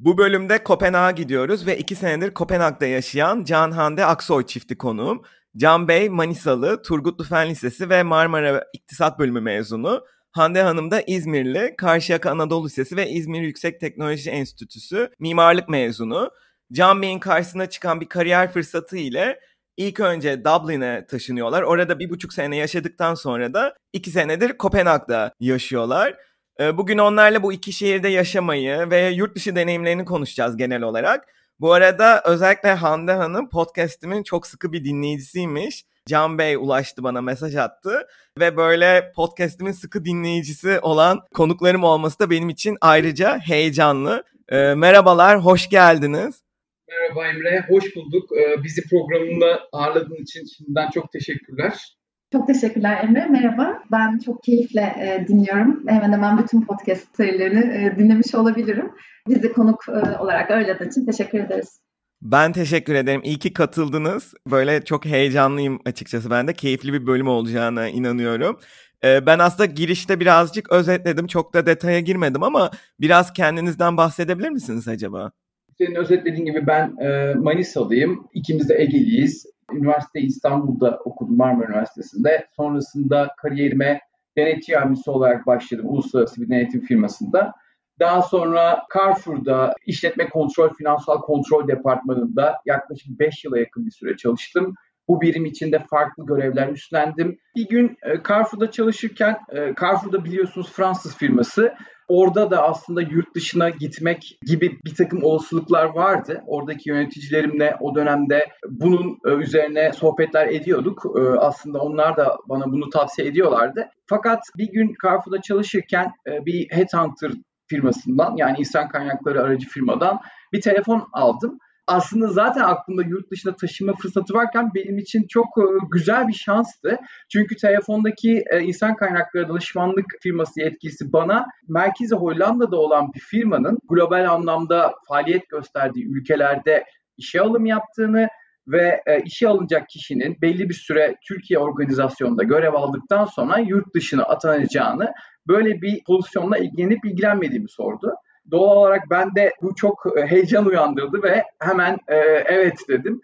Bu bölümde Kopenhag'a gidiyoruz ve iki senedir Kopenhag'da yaşayan Can Hande Aksoy çifti konuğum. Can Bey Manisalı, Turgutlu Fen Lisesi ve Marmara İktisat Bölümü mezunu. Hande Hanım da İzmirli, Karşıyaka Anadolu Lisesi ve İzmir Yüksek Teknoloji Enstitüsü mimarlık mezunu. Can Bey'in karşısına çıkan bir kariyer fırsatı ile ilk önce Dublin'e taşınıyorlar. Orada bir buçuk sene yaşadıktan sonra da iki senedir Kopenhag'da yaşıyorlar. Ee, bugün onlarla bu iki şehirde yaşamayı ve yurt dışı deneyimlerini konuşacağız genel olarak. Bu arada özellikle Hande Hanım podcastimin çok sıkı bir dinleyicisiymiş. Can Bey ulaştı bana mesaj attı ve böyle podcastimin sıkı dinleyicisi olan konuklarım olması da benim için ayrıca heyecanlı. Ee, merhabalar, hoş geldiniz. Merhaba Emre, hoş bulduk. Ee, bizi programında ağırladığın için şimdiden çok teşekkürler. Çok teşekkürler Emre. Merhaba. Ben çok keyifle e, dinliyorum. Hemen hemen bütün podcast serilerini e, dinlemiş olabilirim. Bizi konuk e, olarak ağırladığın için teşekkür ederiz. Ben teşekkür ederim. İyi ki katıldınız. Böyle çok heyecanlıyım açıkçası ben de. Keyifli bir bölüm olacağına inanıyorum. Ee, ben aslında girişte birazcık özetledim. Çok da detaya girmedim ama biraz kendinizden bahsedebilir misiniz acaba? Senin özetlediğin gibi ben e, Manisalıyım. İkimiz de Egeliyiz. Üniversite İstanbul'da okudum Marmara Üniversitesi'nde. Sonrasında kariyerime denetçi yardımcısı olarak başladım uluslararası bir denetim firmasında. Daha sonra Carrefour'da işletme kontrol, finansal kontrol departmanında yaklaşık 5 yıla yakın bir süre çalıştım. Bu birim içinde farklı görevler üstlendim. Bir gün e, Carrefour'da çalışırken, e, Carrefour'da biliyorsunuz Fransız firması orada da aslında yurt dışına gitmek gibi bir takım olasılıklar vardı. Oradaki yöneticilerimle o dönemde bunun e, üzerine sohbetler ediyorduk. E, aslında onlar da bana bunu tavsiye ediyorlardı. Fakat bir gün Carrefour'da çalışırken e, bir headhunter firmasından yani insan kaynakları aracı firmadan bir telefon aldım aslında zaten aklımda yurt dışına taşıma fırsatı varken benim için çok e, güzel bir şanstı. Çünkü telefondaki e, insan kaynakları danışmanlık firması yetkisi bana merkezi Hollanda'da olan bir firmanın global anlamda faaliyet gösterdiği ülkelerde işe alım yaptığını ve e, işe alınacak kişinin belli bir süre Türkiye organizasyonunda görev aldıktan sonra yurt dışına atanacağını böyle bir pozisyonla ilgilenip ilgilenmediğimi sordu. Doğal olarak ben de bu çok e, heyecan uyandırdı ve hemen e, evet dedim.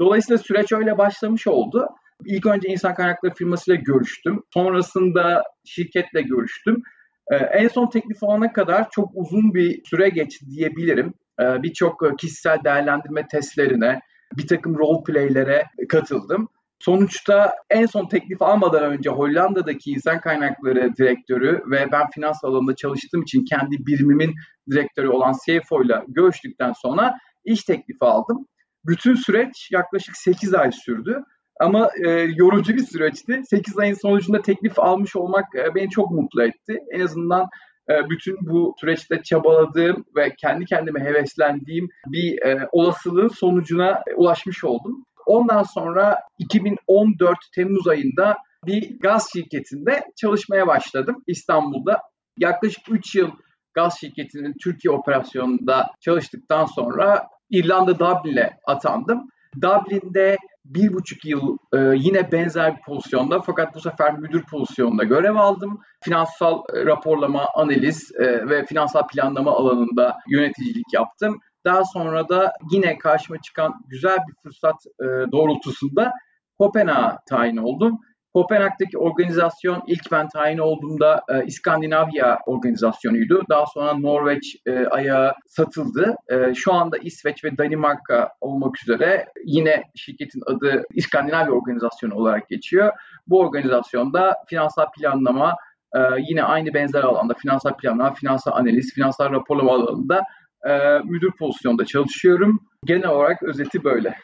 Dolayısıyla süreç öyle başlamış oldu. İlk önce insan kaynakları firmasıyla görüştüm. Sonrasında şirketle görüştüm. Ee, en son teklif alana kadar çok uzun bir süre geçti diyebilirim. Ee, Birçok kişisel değerlendirme testlerine, bir takım role play'lere katıldım. Sonuçta en son teklif almadan önce Hollanda'daki insan kaynakları direktörü ve ben finans alanında çalıştığım için kendi birimimin direktörü olan CFO ile görüştükten sonra iş teklifi aldım. Bütün süreç yaklaşık 8 ay sürdü. Ama e, yorucu bir süreçti. 8 ayın sonucunda teklif almış olmak e, beni çok mutlu etti. En azından e, bütün bu süreçte çabaladığım ve kendi kendime heveslendiğim bir e, olasılığın sonucuna ulaşmış oldum. Ondan sonra 2014 Temmuz ayında bir gaz şirketinde çalışmaya başladım İstanbul'da. Yaklaşık 3 yıl gaz şirketinin Türkiye operasyonunda çalıştıktan sonra İrlanda Dublin'e atandım. Dublin'de bir buçuk yıl e, yine benzer bir pozisyonda fakat bu sefer müdür pozisyonunda görev aldım. Finansal e, raporlama, analiz e, ve finansal planlama alanında yöneticilik yaptım. Daha sonra da yine karşıma çıkan güzel bir fırsat e, doğrultusunda Kopenhag'a tayin oldum. Kopenhag'daki organizasyon ilk ben tayin olduğumda e, İskandinavya organizasyonuydu. Daha sonra Norveç e, ayağı satıldı. E, şu anda İsveç ve Danimarka olmak üzere yine şirketin adı İskandinavya organizasyonu olarak geçiyor. Bu organizasyonda finansal planlama, e, yine aynı benzer alanda finansal planlama, finansal analiz, finansal raporlama alanında e, müdür pozisyonda çalışıyorum. Genel olarak özeti böyle.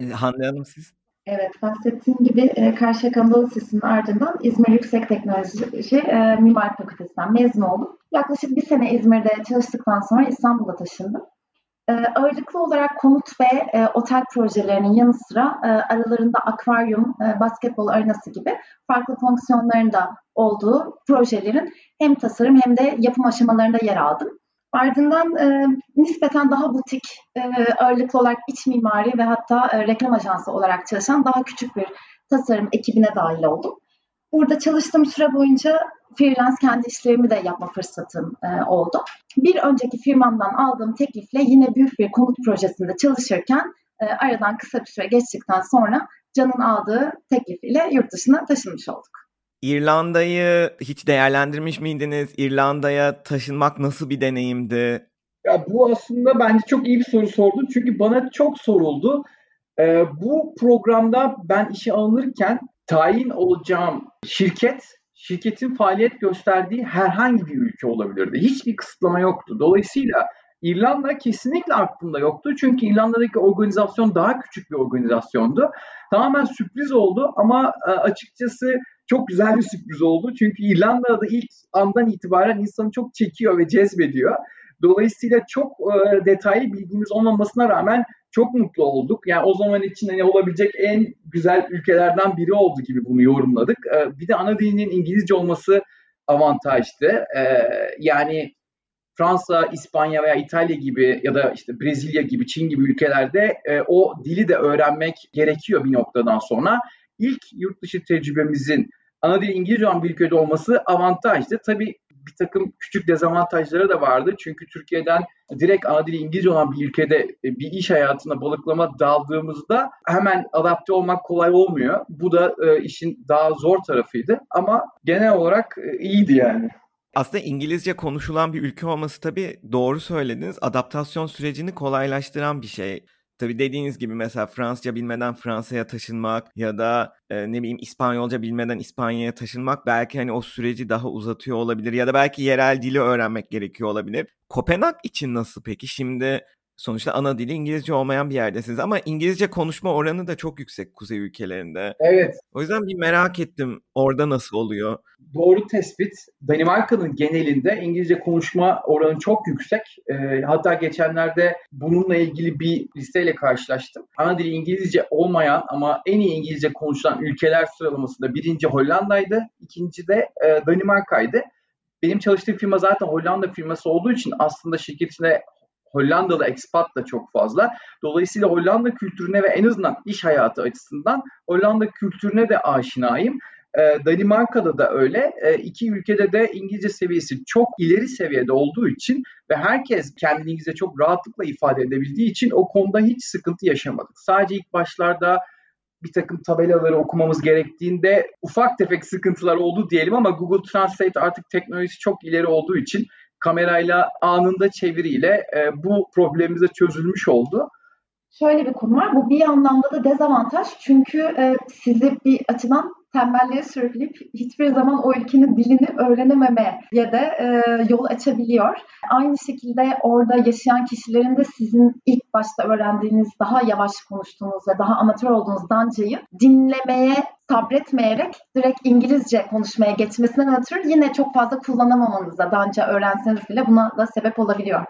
E, Hande Hanım siz? Evet, bahsettiğim gibi e, Karşıyaka Anadolu Lisesi'nin ardından İzmir Yüksek Teknoloji e, Mimar Fakültesinden mezun oldum. Yaklaşık bir sene İzmir'de çalıştıktan sonra İstanbul'a taşındım. E, ağırlıklı olarak konut ve e, otel projelerinin yanı sıra e, aralarında akvaryum, e, basketbol arenası gibi farklı fonksiyonların da olduğu projelerin hem tasarım hem de yapım aşamalarında yer aldım. Ardından e, nispeten daha butik, e, ağırlıklı olarak iç mimari ve hatta e, reklam ajansı olarak çalışan daha küçük bir tasarım ekibine dahil oldum. Burada çalıştığım süre boyunca freelance kendi işlerimi de yapma fırsatım e, oldu. Bir önceki firmamdan aldığım teklifle yine büyük bir konut projesinde çalışırken e, aradan kısa bir süre geçtikten sonra Can'ın aldığı teklif ile yurt dışına taşınmış olduk. İrlanda'yı hiç değerlendirmiş miydiniz? İrlanda'ya taşınmak nasıl bir deneyimdi? Ya bu aslında bence çok iyi bir soru sordun. Çünkü bana çok soruldu. Ee, bu programda ben işe alınırken tayin olacağım şirket, şirketin faaliyet gösterdiği herhangi bir ülke olabilirdi. Hiçbir kısıtlama yoktu. Dolayısıyla İrlanda kesinlikle aklımda yoktu. Çünkü İrlanda'daki organizasyon daha küçük bir organizasyondu. Tamamen sürpriz oldu ama e, açıkçası çok güzel bir sürpriz oldu. Çünkü İrlanda'da ilk andan itibaren insanı çok çekiyor ve cezbediyor. Dolayısıyla çok e, detaylı bilgimiz olmamasına rağmen çok mutlu olduk. Yani o zaman için hani olabilecek en güzel ülkelerden biri oldu gibi bunu yorumladık. E, bir de ana dilinin İngilizce olması avantajdı. Yani Fransa, İspanya veya İtalya gibi ya da işte Brezilya gibi, Çin gibi ülkelerde e, o dili de öğrenmek gerekiyor bir noktadan sonra. İlk yurt dışı tecrübemizin ana dili İngilizce olan bir ülkede olması avantajdı. Tabii bir takım küçük dezavantajları da vardı. Çünkü Türkiye'den direkt ana dili İngilizce olan bir ülkede e, bir iş hayatına balıklama daldığımızda hemen adapte olmak kolay olmuyor. Bu da e, işin daha zor tarafıydı. Ama genel olarak e, iyiydi yani. Aslında İngilizce konuşulan bir ülke olması tabii doğru söylediniz. Adaptasyon sürecini kolaylaştıran bir şey. Tabii dediğiniz gibi mesela Fransızca bilmeden Fransa'ya taşınmak ya da e, ne bileyim İspanyolca bilmeden İspanya'ya taşınmak belki hani o süreci daha uzatıyor olabilir ya da belki yerel dili öğrenmek gerekiyor olabilir. Kopenhag için nasıl peki? Şimdi Sonuçta ana dili İngilizce olmayan bir yerdesiniz ama İngilizce konuşma oranı da çok yüksek kuzey ülkelerinde. Evet. O yüzden bir merak ettim orada nasıl oluyor? Doğru tespit. Danimarka'nın genelinde İngilizce konuşma oranı çok yüksek. E, hatta geçenlerde bununla ilgili bir listeyle karşılaştım. Ana dili İngilizce olmayan ama en iyi İngilizce konuşulan ülkeler sıralamasında birinci Hollanda'ydı, ikinci de e, Danimarka'ydı. Benim çalıştığım firma zaten Hollanda firması olduğu için aslında şirketine Hollandalı expat da çok fazla. Dolayısıyla Hollanda kültürüne ve en azından iş hayatı açısından Hollanda kültürüne de aşinayım. E, Danimarka'da da öyle. E, iki ülkede de İngilizce seviyesi çok ileri seviyede olduğu için ve herkes kendini İngilizce çok rahatlıkla ifade edebildiği için o konuda hiç sıkıntı yaşamadık. Sadece ilk başlarda bir takım tabelaları okumamız gerektiğinde ufak tefek sıkıntılar oldu diyelim ama Google Translate artık teknolojisi çok ileri olduğu için kamerayla anında çeviriyle e, bu problemimiz de çözülmüş oldu. Şöyle bir konu var. Bu bir anlamda da dezavantaj. Çünkü e, sizi bir açıdan tembelliğe sürükleyip hiçbir zaman o ülkenin dilini öğrenememeye de e, yol açabiliyor. Aynı şekilde orada yaşayan kişilerin de sizin ilk başta öğrendiğiniz, daha yavaş konuştuğunuz ve daha amatör olduğunuz Danca'yı dinlemeye sabretmeyerek direkt İngilizce konuşmaya geçmesinden ötürü yine çok fazla kullanamamanıza Danca öğrenseniz bile buna da sebep olabiliyor.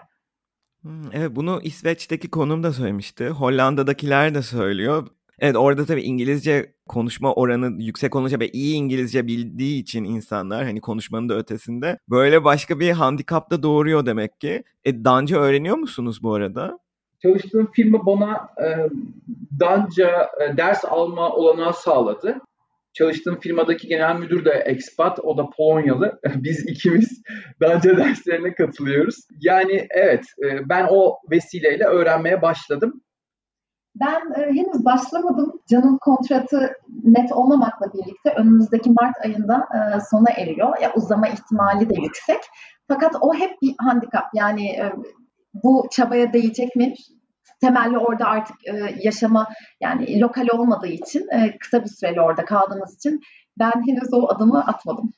Hmm, evet bunu İsveç'teki konum da söylemişti. Hollanda'dakiler de söylüyor. Evet orada tabii İngilizce konuşma oranı yüksek olunca ve iyi İngilizce bildiği için insanlar hani konuşmanın da ötesinde böyle başka bir handikap da doğuruyor demek ki. E, Danca öğreniyor musunuz bu arada? Çalıştığım firma bana e, Danca e, ders alma olanağı sağladı. Çalıştığım firmadaki genel müdür de expat, o da Polonyalı. Biz ikimiz Danca derslerine katılıyoruz. Yani evet, e, ben o vesileyle öğrenmeye başladım. Ben e, henüz başlamadım. Can'ın kontratı net olmamakla birlikte önümüzdeki Mart ayında e, sona eriyor. Ya uzama ihtimali de yüksek. Fakat o hep bir handikap. Yani bu çabaya değecek mi? Temelli orada artık e, yaşama yani lokal olmadığı için e, kısa bir süreli orada kaldığımız için ben henüz o adımı atmadım.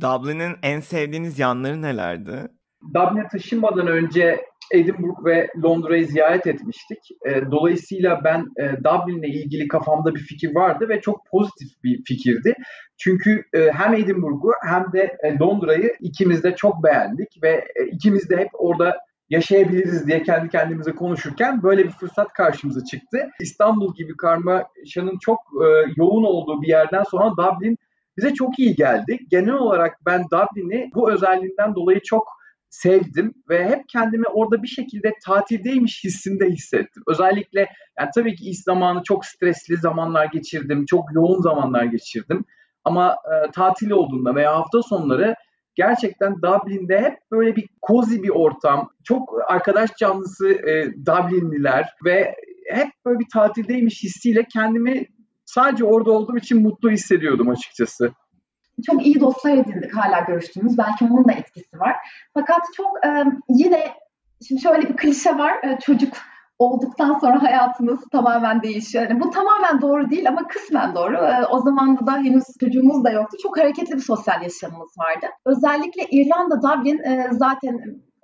Dublin'in en sevdiğiniz yanları nelerdi? Dublin'e taşınmadan önce Edinburgh ve Londra'yı ziyaret etmiştik. E, dolayısıyla ben e, Dublin'le ilgili kafamda bir fikir vardı ve çok pozitif bir fikirdi. Çünkü e, hem Edinburgh'u hem de e, Londra'yı ikimiz de çok beğendik ve e, ikimiz de hep orada yaşayabiliriz diye kendi kendimize konuşurken böyle bir fırsat karşımıza çıktı. İstanbul gibi karmaşanın çok e, yoğun olduğu bir yerden sonra Dublin bize çok iyi geldi. Genel olarak ben Dublin'i bu özelliğinden dolayı çok sevdim ve hep kendimi orada bir şekilde tatildeymiş hissinde hissettim. Özellikle yani tabii ki iş zamanı çok stresli zamanlar geçirdim, çok yoğun zamanlar geçirdim. Ama e, tatil olduğunda veya hafta sonları gerçekten Dublin'de hep böyle bir cozy bir ortam, çok arkadaş canlısı e, Dublinliler ve hep böyle bir tatildeymiş hissiyle kendimi sadece orada olduğum için mutlu hissediyordum açıkçası çok iyi dostlar edindik hala görüştüğümüz. Belki onun da etkisi var. Fakat çok e, yine şimdi şöyle bir klişe var. E, çocuk olduktan sonra hayatınız tamamen değişiyor. Yani bu tamamen doğru değil ama kısmen doğru. E, o zaman da henüz çocuğumuz da yoktu. Çok hareketli bir sosyal yaşamımız vardı. Özellikle İrlanda, Dublin e, zaten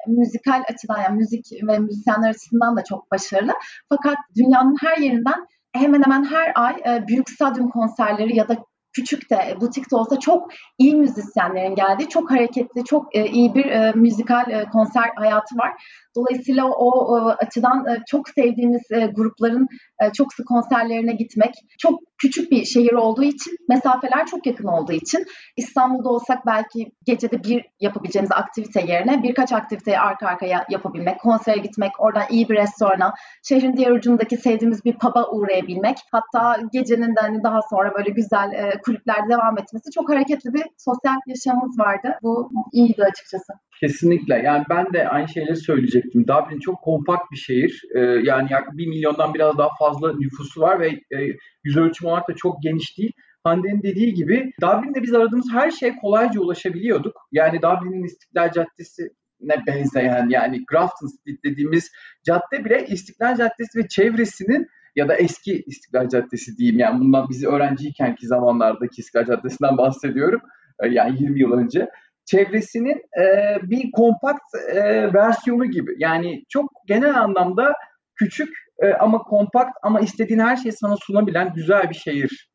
müzikal açıdan yani müzik ve müzisyenler açısından da çok başarılı. Fakat dünyanın her yerinden hemen hemen her ay e, büyük stadyum konserleri ya da küçük de e, butik de olsa çok iyi müzisyenlerin geldiği, çok hareketli, çok e, iyi bir e, müzikal e, konser hayatı var. Dolayısıyla o, o açıdan e, çok sevdiğimiz e, grupların e, çok sık konserlerine gitmek, çok küçük bir şehir olduğu için, mesafeler çok yakın olduğu için İstanbul'da olsak belki gecede bir yapabileceğimiz aktivite yerine birkaç aktiviteyi arka arkaya yapabilmek, konsere gitmek, oradan iyi bir restorana, şehrin diğer ucundaki sevdiğimiz bir pub'a uğrayabilmek, hatta gecenin de hani daha sonra böyle güzel e, kulüplerde devam etmesi çok hareketli bir sosyal yaşamımız vardı. Bu iyiydi açıkçası. Kesinlikle. Yani ben de aynı şeyleri söyleyecektim. Dublin çok kompakt bir şehir. Ee, yani yaklaşık bir milyondan biraz daha fazla nüfusu var ve e, yüz ölçümü olarak da çok geniş değil. Hande'nin dediği gibi Dublin'de biz aradığımız her şeye kolayca ulaşabiliyorduk. Yani Dublin'in İstiklal Caddesi ne benzeyen yani Grafton Street dediğimiz cadde bile İstiklal Caddesi ve çevresinin ya da eski İstiklal Caddesi diyeyim yani bundan bizi öğrenciykenki zamanlardaki İstiklal Caddesi'nden bahsediyorum. Ee, yani 20 yıl önce çevresinin e, bir kompakt e, versiyonu gibi. Yani çok genel anlamda küçük e, ama kompakt ama istediğin her şeyi sana sunabilen güzel bir şehir.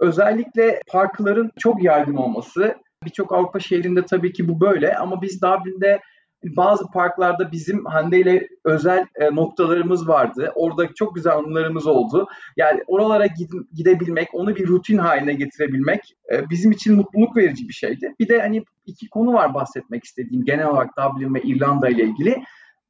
Özellikle parkların çok yaygın olması. Birçok Avrupa şehrinde tabii ki bu böyle ama biz Dublin'de bazı parklarda bizim Hande ile özel e, noktalarımız vardı. Orada çok güzel anılarımız oldu. Yani oralara gid- gidebilmek, onu bir rutin haline getirebilmek e, bizim için mutluluk verici bir şeydi. Bir de hani iki konu var bahsetmek istediğim genel olarak Dublin ve İrlanda ile ilgili.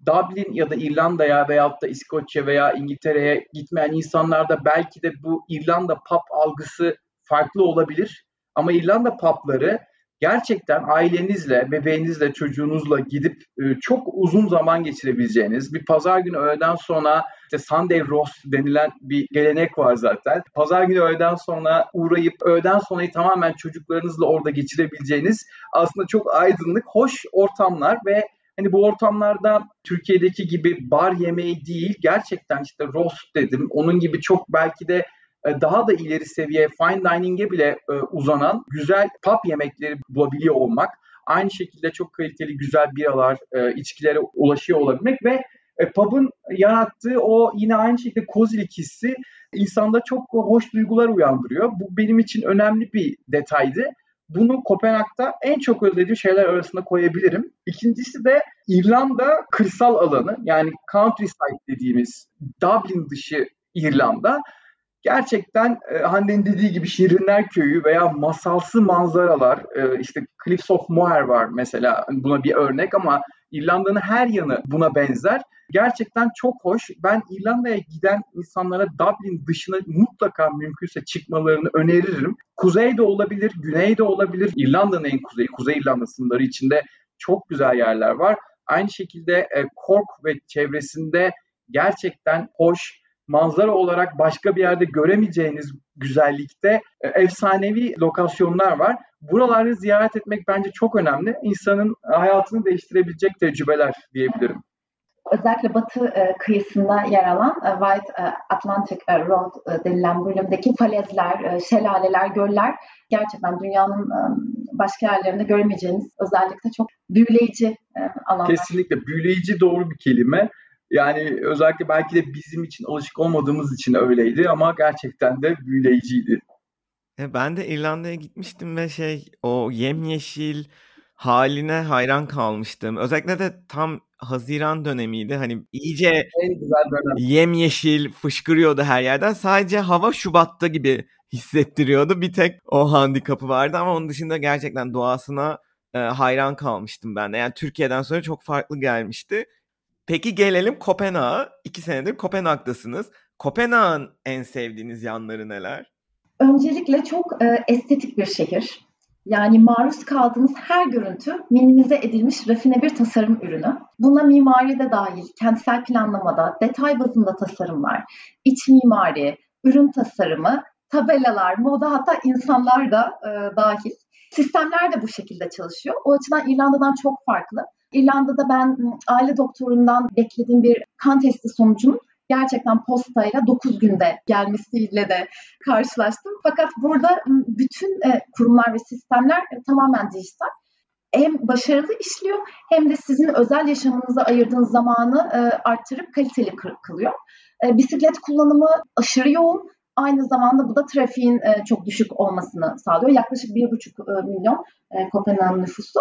Dublin ya da İrlanda'ya veyahut da İskoçya veya İngiltere'ye gitmeyen insanlarda belki de bu İrlanda pub algısı farklı olabilir. Ama İrlanda pubları gerçekten ailenizle, bebeğinizle, çocuğunuzla gidip e, çok uzun zaman geçirebileceğiniz bir pazar günü öğleden sonra işte Sunday roast denilen bir gelenek var zaten. Pazar günü öğleden sonra uğrayıp öğleden sonrayı tamamen çocuklarınızla orada geçirebileceğiniz aslında çok aydınlık, hoş ortamlar ve Hani bu ortamlarda Türkiye'deki gibi bar yemeği değil gerçekten işte roast dedim. Onun gibi çok belki de daha da ileri seviye fine dining'e bile e, uzanan güzel pub yemekleri bulabiliyor olmak, aynı şekilde çok kaliteli güzel biralar, e, içkilere ulaşıyor olabilmek ve pub'ın yarattığı o yine aynı şekilde kozilik hissi insanda çok hoş duygular uyandırıyor. Bu benim için önemli bir detaydı. Bunu Kopenhag'da en çok özlediğim şeyler arasında koyabilirim. İkincisi de İrlanda kırsal alanı yani countryside dediğimiz Dublin dışı İrlanda gerçekten e, Hande'nin dediği gibi Şirinler Köyü veya masalsı manzaralar, e, işte Cliffs of Moher var mesela buna bir örnek ama İrlanda'nın her yanı buna benzer. Gerçekten çok hoş. Ben İrlanda'ya giden insanlara Dublin dışına mutlaka mümkünse çıkmalarını öneririm. Kuzey de olabilir, güney de olabilir. İrlanda'nın en kuzeyi, Kuzey İrlanda sınırları içinde çok güzel yerler var. Aynı şekilde e, Cork ve çevresinde gerçekten hoş, manzara olarak başka bir yerde göremeyeceğiniz güzellikte e, efsanevi lokasyonlar var. Buraları ziyaret etmek bence çok önemli. İnsanın hayatını değiştirebilecek tecrübeler diyebilirim. Özellikle batı e, kıyısında yer alan e, White Atlantic Road denilen bölümdeki falezler, şelaleler, göller gerçekten dünyanın başka yerlerinde göremeyeceğiniz özellikle çok büyüleyici alanlar. Kesinlikle büyüleyici doğru bir kelime. Yani özellikle belki de bizim için alışık olmadığımız için öyleydi ama gerçekten de büyüleyiciydi. E, ben de İrlanda'ya gitmiştim ve şey o yemyeşil haline hayran kalmıştım. Özellikle de tam Haziran dönemiydi. Hani iyice en güzel dönem. yemyeşil fışkırıyordu her yerden. Sadece hava Şubat'ta gibi hissettiriyordu. Bir tek o handikapı vardı ama onun dışında gerçekten doğasına e, hayran kalmıştım ben de. Yani Türkiye'den sonra çok farklı gelmişti. Peki gelelim Kopenhag'a. İki senedir Kopenhag'dasınız. Kopenhag'ın en sevdiğiniz yanları neler? Öncelikle çok e, estetik bir şehir. Yani maruz kaldığınız her görüntü minimize edilmiş rafine bir tasarım ürünü. Buna mimari de dahil, kentsel planlamada, detay bazında tasarımlar, iç mimari, ürün tasarımı, tabelalar, moda hatta insanlar da e, dahil. Sistemler de bu şekilde çalışıyor. O açıdan İrlanda'dan çok farklı. İrlanda'da ben aile doktorundan beklediğim bir kan testi sonucunun gerçekten postayla 9 günde gelmesiyle de karşılaştım. Fakat burada bütün e, kurumlar ve sistemler e, tamamen dijital. Hem başarılı işliyor hem de sizin özel yaşamınıza ayırdığınız zamanı e, arttırıp kaliteli kılıyor. Bisiklet kullanımı aşırı yoğun. Aynı zamanda bu da trafiğin çok düşük olmasını sağlıyor. Yaklaşık 1,5 milyon Kopenhag nüfusu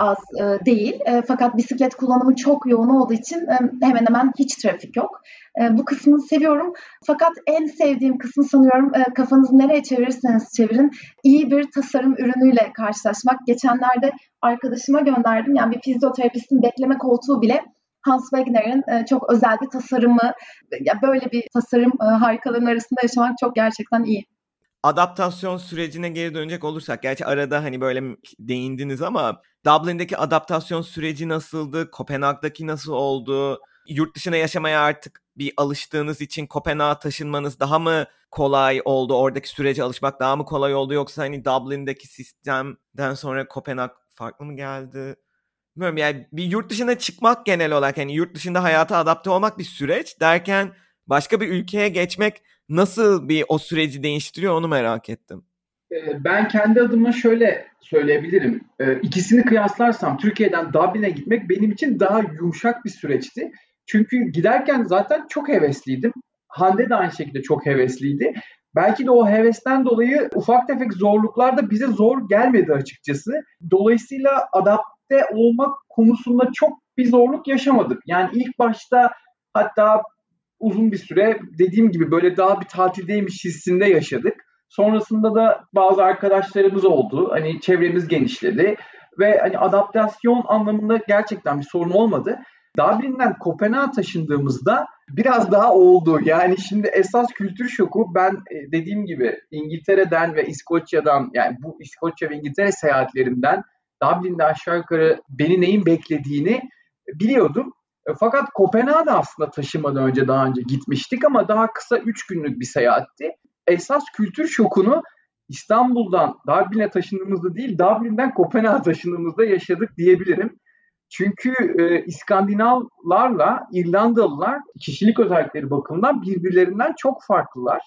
az e, değil. E, fakat bisiklet kullanımı çok yoğun olduğu için e, hemen hemen hiç trafik yok. E, bu kısmını seviyorum. Fakat en sevdiğim kısmı sanıyorum e, kafanızı nereye çevirirseniz çevirin iyi bir tasarım ürünüyle karşılaşmak. Geçenlerde arkadaşıma gönderdim. Yani bir fizyoterapistin bekleme koltuğu bile Hans Wegner'in e, çok özel bir tasarımı, böyle bir tasarım e, harikaların arasında yaşamak çok gerçekten iyi adaptasyon sürecine geri dönecek olursak gerçi arada hani böyle değindiniz ama Dublin'deki adaptasyon süreci nasıldı? Kopenhag'daki nasıl oldu? Yurt dışına yaşamaya artık bir alıştığınız için Kopenhag'a taşınmanız daha mı kolay oldu? Oradaki sürece alışmak daha mı kolay oldu? Yoksa hani Dublin'deki sistemden sonra Kopenhag farklı mı geldi? Bilmiyorum yani bir yurt dışına çıkmak genel olarak hani yurt dışında hayata adapte olmak bir süreç derken başka bir ülkeye geçmek nasıl bir o süreci değiştiriyor onu merak ettim. Ee, ben kendi adıma şöyle söyleyebilirim. Ee, ikisini kıyaslarsam Türkiye'den Dublin'e gitmek benim için daha yumuşak bir süreçti. Çünkü giderken zaten çok hevesliydim. Hande de aynı şekilde çok hevesliydi. Belki de o hevesten dolayı ufak tefek zorluklar da bize zor gelmedi açıkçası. Dolayısıyla adapte olmak konusunda çok bir zorluk yaşamadık. Yani ilk başta hatta uzun bir süre dediğim gibi böyle daha bir tatildeymiş hissinde yaşadık. Sonrasında da bazı arkadaşlarımız oldu. Hani çevremiz genişledi ve hani adaptasyon anlamında gerçekten bir sorun olmadı. Dublin'den Kopenhag'a taşındığımızda biraz daha oldu. Yani şimdi esas kültür şoku ben e, dediğim gibi İngiltere'den ve İskoçya'dan yani bu İskoçya ve İngiltere seyahatlerimden Dublin'de aşağı yukarı beni neyin beklediğini biliyordum. E, fakat Kopenhag'a aslında taşımadan önce daha önce gitmiştik ama daha kısa 3 günlük bir seyahatti. Esas kültür şokunu İstanbul'dan Dublin'e taşındığımızda değil, Dublin'den Kopenhag'a taşındığımızda yaşadık diyebilirim. Çünkü e, İskandinavlarla İrlandalılar kişilik özellikleri bakımından birbirlerinden çok farklılar.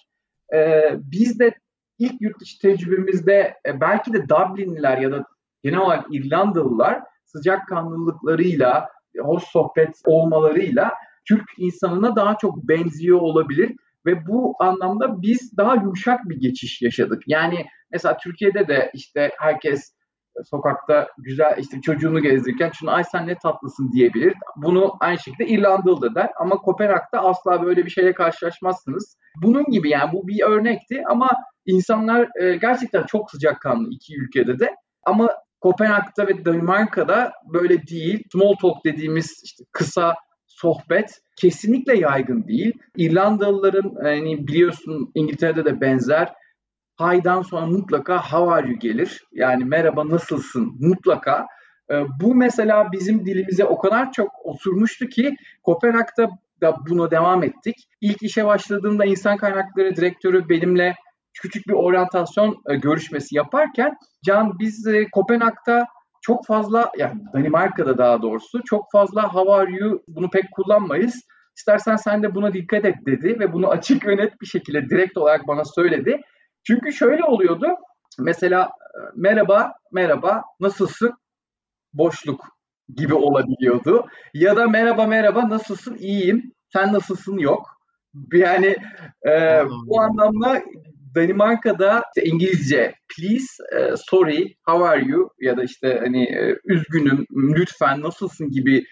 E, biz de ilk yurt dışı tecrübemizde e, belki de Dublinliler ya da genel olarak İrlandalılar sıcakkanlılıklarıyla, hoş sohbet olmalarıyla Türk insanına daha çok benziyor olabilir ve bu anlamda biz daha yumuşak bir geçiş yaşadık. Yani mesela Türkiye'de de işte herkes sokakta güzel işte çocuğunu gezdirirken şunu ay sen ne tatlısın diyebilir. Bunu aynı şekilde İrlandalı da der ama Kopenhag'da asla böyle bir şeyle karşılaşmazsınız. Bunun gibi yani bu bir örnekti ama insanlar e, gerçekten çok sıcakkanlı iki ülkede de ama Kopenhag'da ve Danimarka'da böyle değil. Small talk dediğimiz işte kısa sohbet kesinlikle yaygın değil. İrlandalıların hani biliyorsun İngiltere'de de benzer haydan sonra mutlaka how are you gelir. Yani merhaba nasılsın mutlaka. Ee, bu mesela bizim dilimize o kadar çok oturmuştu ki Kopenhag'da da buna devam ettik. İlk işe başladığımda insan kaynakları direktörü benimle küçük bir oryantasyon e, görüşmesi yaparken Can biz e, Kopenhag'da çok fazla yani Danimarka'da daha doğrusu çok fazla how are you bunu pek kullanmayız. İstersen sen de buna dikkat et dedi ve bunu açık ve net bir şekilde direkt olarak bana söyledi. Çünkü şöyle oluyordu. Mesela e, merhaba, merhaba, nasılsın? Boşluk gibi olabiliyordu. Ya da merhaba, merhaba, nasılsın? İyiyim. Sen nasılsın? Yok. Yani e, bu anlamda Danimarka'da işte İngilizce please, e, sorry, how are you ya da işte hani e, üzgünüm, lütfen, nasılsın gibi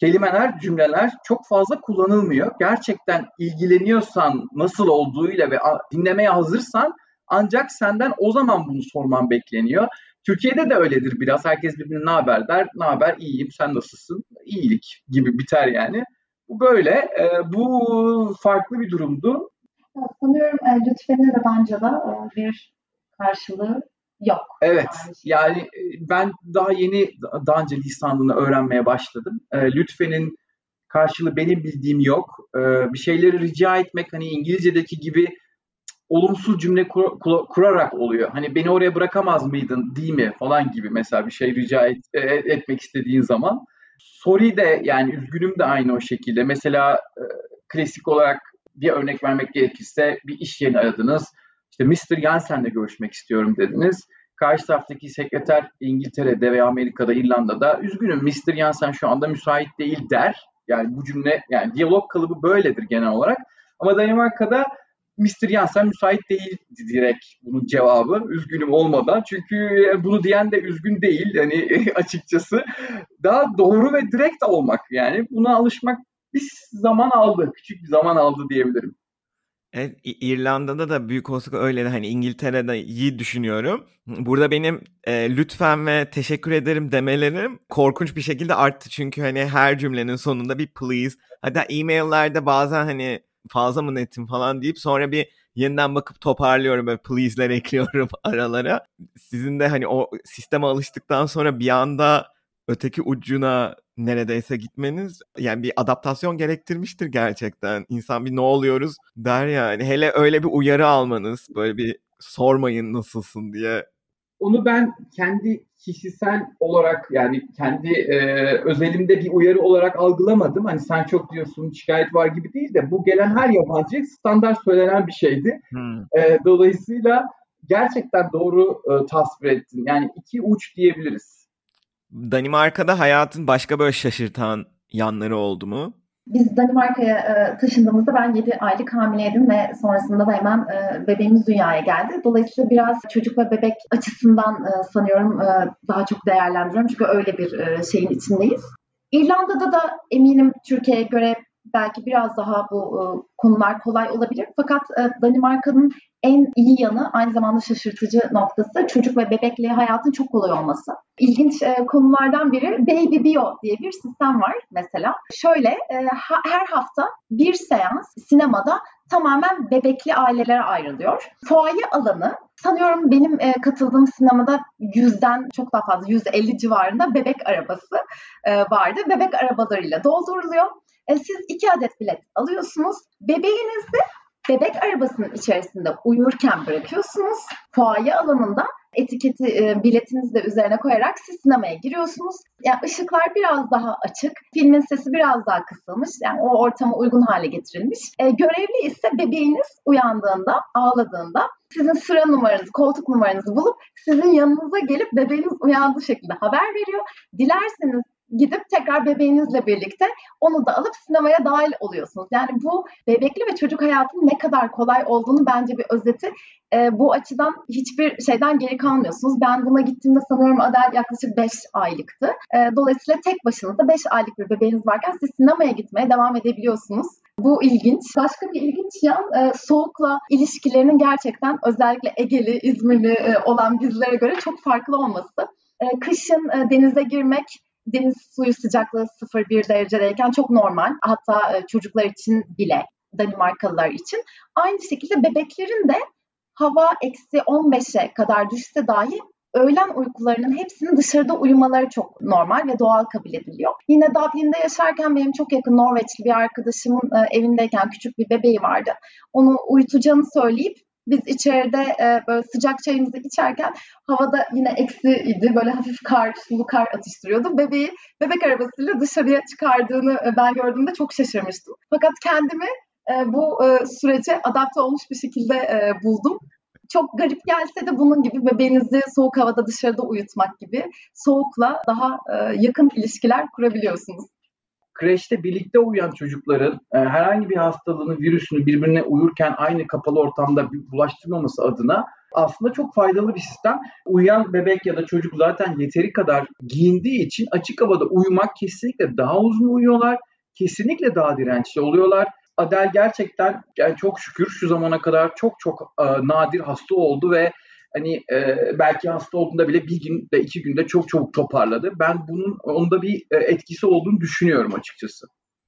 kelimeler, cümleler çok fazla kullanılmıyor. Gerçekten ilgileniyorsan nasıl olduğuyla ve dinlemeye hazırsan ancak senden o zaman bunu sorman bekleniyor. Türkiye'de de öyledir biraz. Herkes birbirine ne haber der. Ne haber? İyiyim. Sen nasılsın? İyilik gibi biter yani. Bu böyle. E, bu farklı bir durumdu. Sanıyorum e, Lütfen'in de bence de e, bir karşılığı yok. Evet. Yani e, ben daha yeni daha önce lisanını öğrenmeye başladım. E, Lütfen'in karşılığı benim bildiğim yok. E, bir şeyleri rica etmek hani İngilizce'deki gibi olumsuz cümle kur, kur, kurarak oluyor. Hani beni oraya bırakamaz mıydın değil mi falan gibi mesela bir şey rica et, e, etmek istediğin zaman. Sorry de yani üzgünüm de aynı o şekilde. Mesela e, klasik olarak bir örnek vermek gerekirse bir iş yerini aradınız. İşte Mr. Jansen'le görüşmek istiyorum dediniz. Karşı taraftaki sekreter İngiltere'de veya Amerika'da, İrlanda'da üzgünüm Mr. Jansen şu anda müsait değil der. Yani bu cümle yani diyalog kalıbı böyledir genel olarak. Ama Danimarka'da Mr. Jansen müsait değil direkt bunun cevabı. Üzgünüm olmadan. Çünkü bunu diyen de üzgün değil hani açıkçası. Daha doğru ve direkt olmak yani. Buna alışmak bir zaman aldı. Küçük bir zaman aldı diyebilirim. Evet, İrlanda'da da büyük olasılıkla öyle hani İngiltere'de iyi düşünüyorum. Burada benim e, lütfen ve teşekkür ederim demelerim korkunç bir şekilde arttı. Çünkü hani her cümlenin sonunda bir please. Hatta e-maillerde bazen hani fazla mı netim falan deyip sonra bir yeniden bakıp toparlıyorum böyle please'ler ekliyorum aralara. Sizin de hani o sisteme alıştıktan sonra bir anda öteki ucuna neredeyse gitmeniz yani bir adaptasyon gerektirmiştir gerçekten. İnsan bir ne oluyoruz der yani. Hele öyle bir uyarı almanız böyle bir sormayın nasılsın diye. Onu ben kendi kişisel olarak yani kendi e, özelimde bir uyarı olarak algılamadım. Hani sen çok diyorsun şikayet var gibi değil de bu gelen her yabancı standart söylenen bir şeydi. Hmm. E, dolayısıyla gerçekten doğru e, tasvir ettin. Yani iki uç diyebiliriz. Danimarka'da hayatın başka böyle şaşırtan yanları oldu mu? Biz Danimarka'ya e, taşındığımızda ben 7 aylık hamileydim ve sonrasında da hemen e, bebeğimiz dünyaya geldi. Dolayısıyla biraz çocuk ve bebek açısından e, sanıyorum e, daha çok değerlendiriyorum. Çünkü öyle bir e, şeyin içindeyiz. İrlanda'da da eminim Türkiye'ye göre belki biraz daha bu e, konular kolay olabilir. Fakat e, Danimarka'nın en iyi yanı aynı zamanda şaşırtıcı noktası çocuk ve bebekle hayatın çok kolay olması. İlginç e, konulardan biri Baby Bio diye bir sistem var mesela. Şöyle e, ha, her hafta bir seans sinemada tamamen bebekli ailelere ayrılıyor. Fuaye alanı sanıyorum benim e, katıldığım sinemada yüzden çok daha fazla 150 civarında bebek arabası e, vardı. Bebek arabalarıyla dolduruluyor. E, siz iki adet bilet alıyorsunuz. Bebeğinizi bebek arabasının içerisinde uyurken bırakıyorsunuz. Fuaye alanında etiketi e, biletinizi de üzerine koyarak siz sinemaya giriyorsunuz. Yani ışıklar biraz daha açık, filmin sesi biraz daha kısılmış. Yani o ortama uygun hale getirilmiş. E, görevli ise bebeğiniz uyandığında, ağladığında sizin sıra numaranızı, koltuk numaranızı bulup sizin yanınıza gelip bebeğiniz uyandığı şekilde haber veriyor. Dilerseniz gidip tekrar bebeğinizle birlikte onu da alıp sinemaya dahil oluyorsunuz. Yani bu bebekli ve çocuk hayatının ne kadar kolay olduğunu bence bir özeti. E, bu açıdan hiçbir şeyden geri kalmıyorsunuz. Ben buna gittiğimde sanıyorum Adel yaklaşık 5 aylıktı. E, dolayısıyla tek başınıza 5 aylık bir bebeğiniz varken siz sinemaya gitmeye devam edebiliyorsunuz. Bu ilginç. Başka bir ilginç yan e, soğukla ilişkilerinin gerçekten özellikle Egeli, İzmirli e, olan bizlere göre çok farklı olması. E, kışın e, denize girmek deniz suyu sıcaklığı 0-1 derecedeyken çok normal. Hatta e, çocuklar için bile, Danimarkalılar için. Aynı şekilde bebeklerin de hava eksi 15'e kadar düşse dahi öğlen uykularının hepsinin dışarıda uyumaları çok normal ve doğal kabul ediliyor. Yine Dublin'de yaşarken benim çok yakın Norveçli bir arkadaşımın e, evindeyken küçük bir bebeği vardı. Onu uyutacağını söyleyip biz içeride e, böyle sıcak çayımızı içerken havada yine eksi idi. Böyle hafif kar, sulu kar atıştırıyordu. Bebeği bebek arabasıyla dışarıya çıkardığını e, ben gördüğümde çok şaşırmıştım. Fakat kendimi e, bu e, sürece adapte olmuş bir şekilde e, buldum. Çok garip gelse de bunun gibi bebeğinizi soğuk havada dışarıda uyutmak gibi soğukla daha e, yakın ilişkiler kurabiliyorsunuz kreşte birlikte uyuyan çocukların e, herhangi bir hastalığını, virüsünü birbirine uyurken aynı kapalı ortamda bulaştırmaması adına aslında çok faydalı bir sistem. Uyuyan bebek ya da çocuk zaten yeteri kadar giyindiği için açık havada uyumak kesinlikle daha uzun uyuyorlar. Kesinlikle daha dirençli oluyorlar. Adel gerçekten yani çok şükür şu zamana kadar çok çok e, nadir hasta oldu ve hani e, belki hasta olduğunda bile bir günde iki günde çok çabuk toparladı. Ben bunun onda bir e, etkisi olduğunu düşünüyorum açıkçası.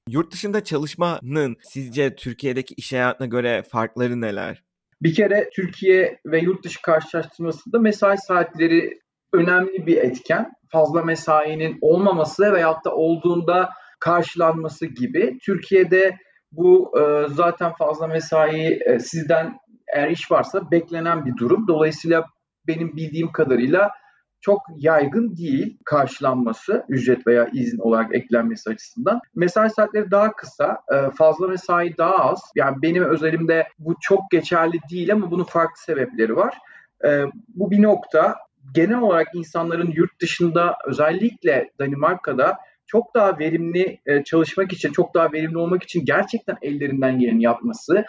Yurt dışında çalışmanın sizce Türkiye'deki iş hayatına göre farkları neler? Bir kere Türkiye ve yurt dışı karşılaştırmasında mesai saatleri önemli bir etken. Fazla mesainin olmaması veyahut da olduğunda karşılanması gibi. Türkiye'de bu e, zaten fazla mesai e, sizden eğer iş varsa beklenen bir durum. Dolayısıyla benim bildiğim kadarıyla çok yaygın değil karşılanması ücret veya izin olarak eklenmesi açısından. Mesai saatleri daha kısa, e, fazla mesai daha az. Yani benim özelimde bu çok geçerli değil ama bunun farklı sebepleri var. E, bu bir nokta. Genel olarak insanların yurt dışında özellikle Danimarka'da çok daha verimli e, çalışmak için, çok daha verimli olmak için gerçekten ellerinden geleni yapması,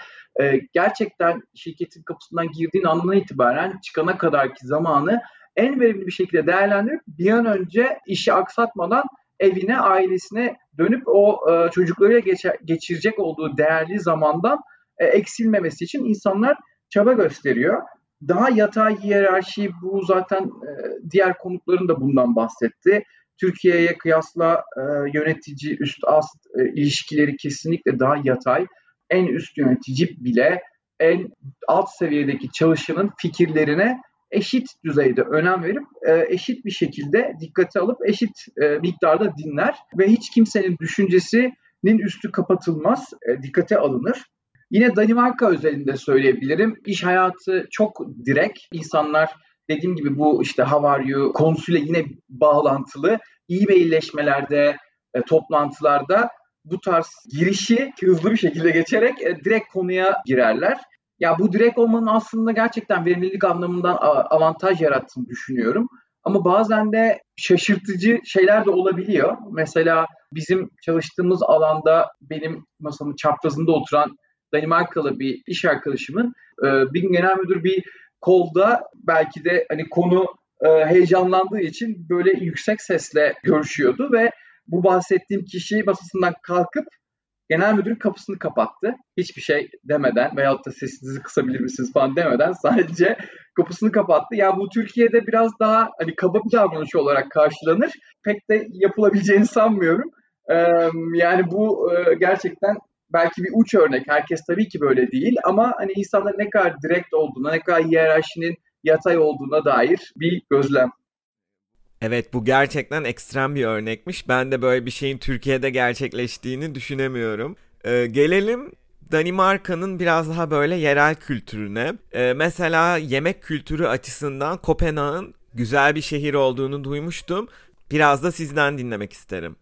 gerçekten şirketin kapısından girdiğin andan itibaren çıkana kadarki zamanı en verimli bir şekilde değerlendirip bir an önce işi aksatmadan evine, ailesine dönüp o e, çocuklarıyla geçer, geçirecek olduğu değerli zamandan e, eksilmemesi için insanlar çaba gösteriyor. Daha yatay hiyerarşi bu zaten e, diğer konukların da bundan bahsetti. Türkiye'ye kıyasla e, yönetici üst ast e, ilişkileri kesinlikle daha yatay. En üst yönetici bile en alt seviyedeki çalışanın fikirlerine eşit düzeyde önem verip e, eşit bir şekilde dikkate alıp eşit e, miktarda dinler ve hiç kimsenin düşüncesinin üstü kapatılmaz, e, dikkate alınır. Yine Danimarka özelinde söyleyebilirim. İş hayatı çok direkt. İnsanlar dediğim gibi bu işte how are konusuyla yine bağlantılı. E-mailleşmelerde, e, toplantılarda bu tarz girişi hızlı bir şekilde geçerek e, direkt konuya girerler. Ya bu direkt olmanın aslında gerçekten verimlilik anlamından avantaj yarattığını düşünüyorum. Ama bazen de şaşırtıcı şeyler de olabiliyor. Mesela bizim çalıştığımız alanda benim masamın çaprazında oturan Danimarkalı bir iş arkadaşımın e, bir gün genel müdür bir kolda belki de hani konu e, heyecanlandığı için böyle yüksek sesle görüşüyordu ve bu bahsettiğim kişi masasından kalkıp genel müdürün kapısını kapattı. Hiçbir şey demeden veyahut da sesinizi kısabilir misiniz falan demeden sadece kapısını kapattı. Yani bu Türkiye'de biraz daha hani kaba bir davranış olarak karşılanır. Pek de yapılabileceğini sanmıyorum. Ee, yani bu e, gerçekten belki bir uç örnek. Herkes tabii ki böyle değil ama hani insanlar ne kadar direkt olduğuna, ne kadar hiyerarşinin yatay olduğuna dair bir gözlem. Evet bu gerçekten ekstrem bir örnekmiş. Ben de böyle bir şeyin Türkiye'de gerçekleştiğini düşünemiyorum. Ee, gelelim Danimarka'nın biraz daha böyle yerel kültürüne. Ee, mesela yemek kültürü açısından Kopenhag'ın güzel bir şehir olduğunu duymuştum. Biraz da sizden dinlemek isterim.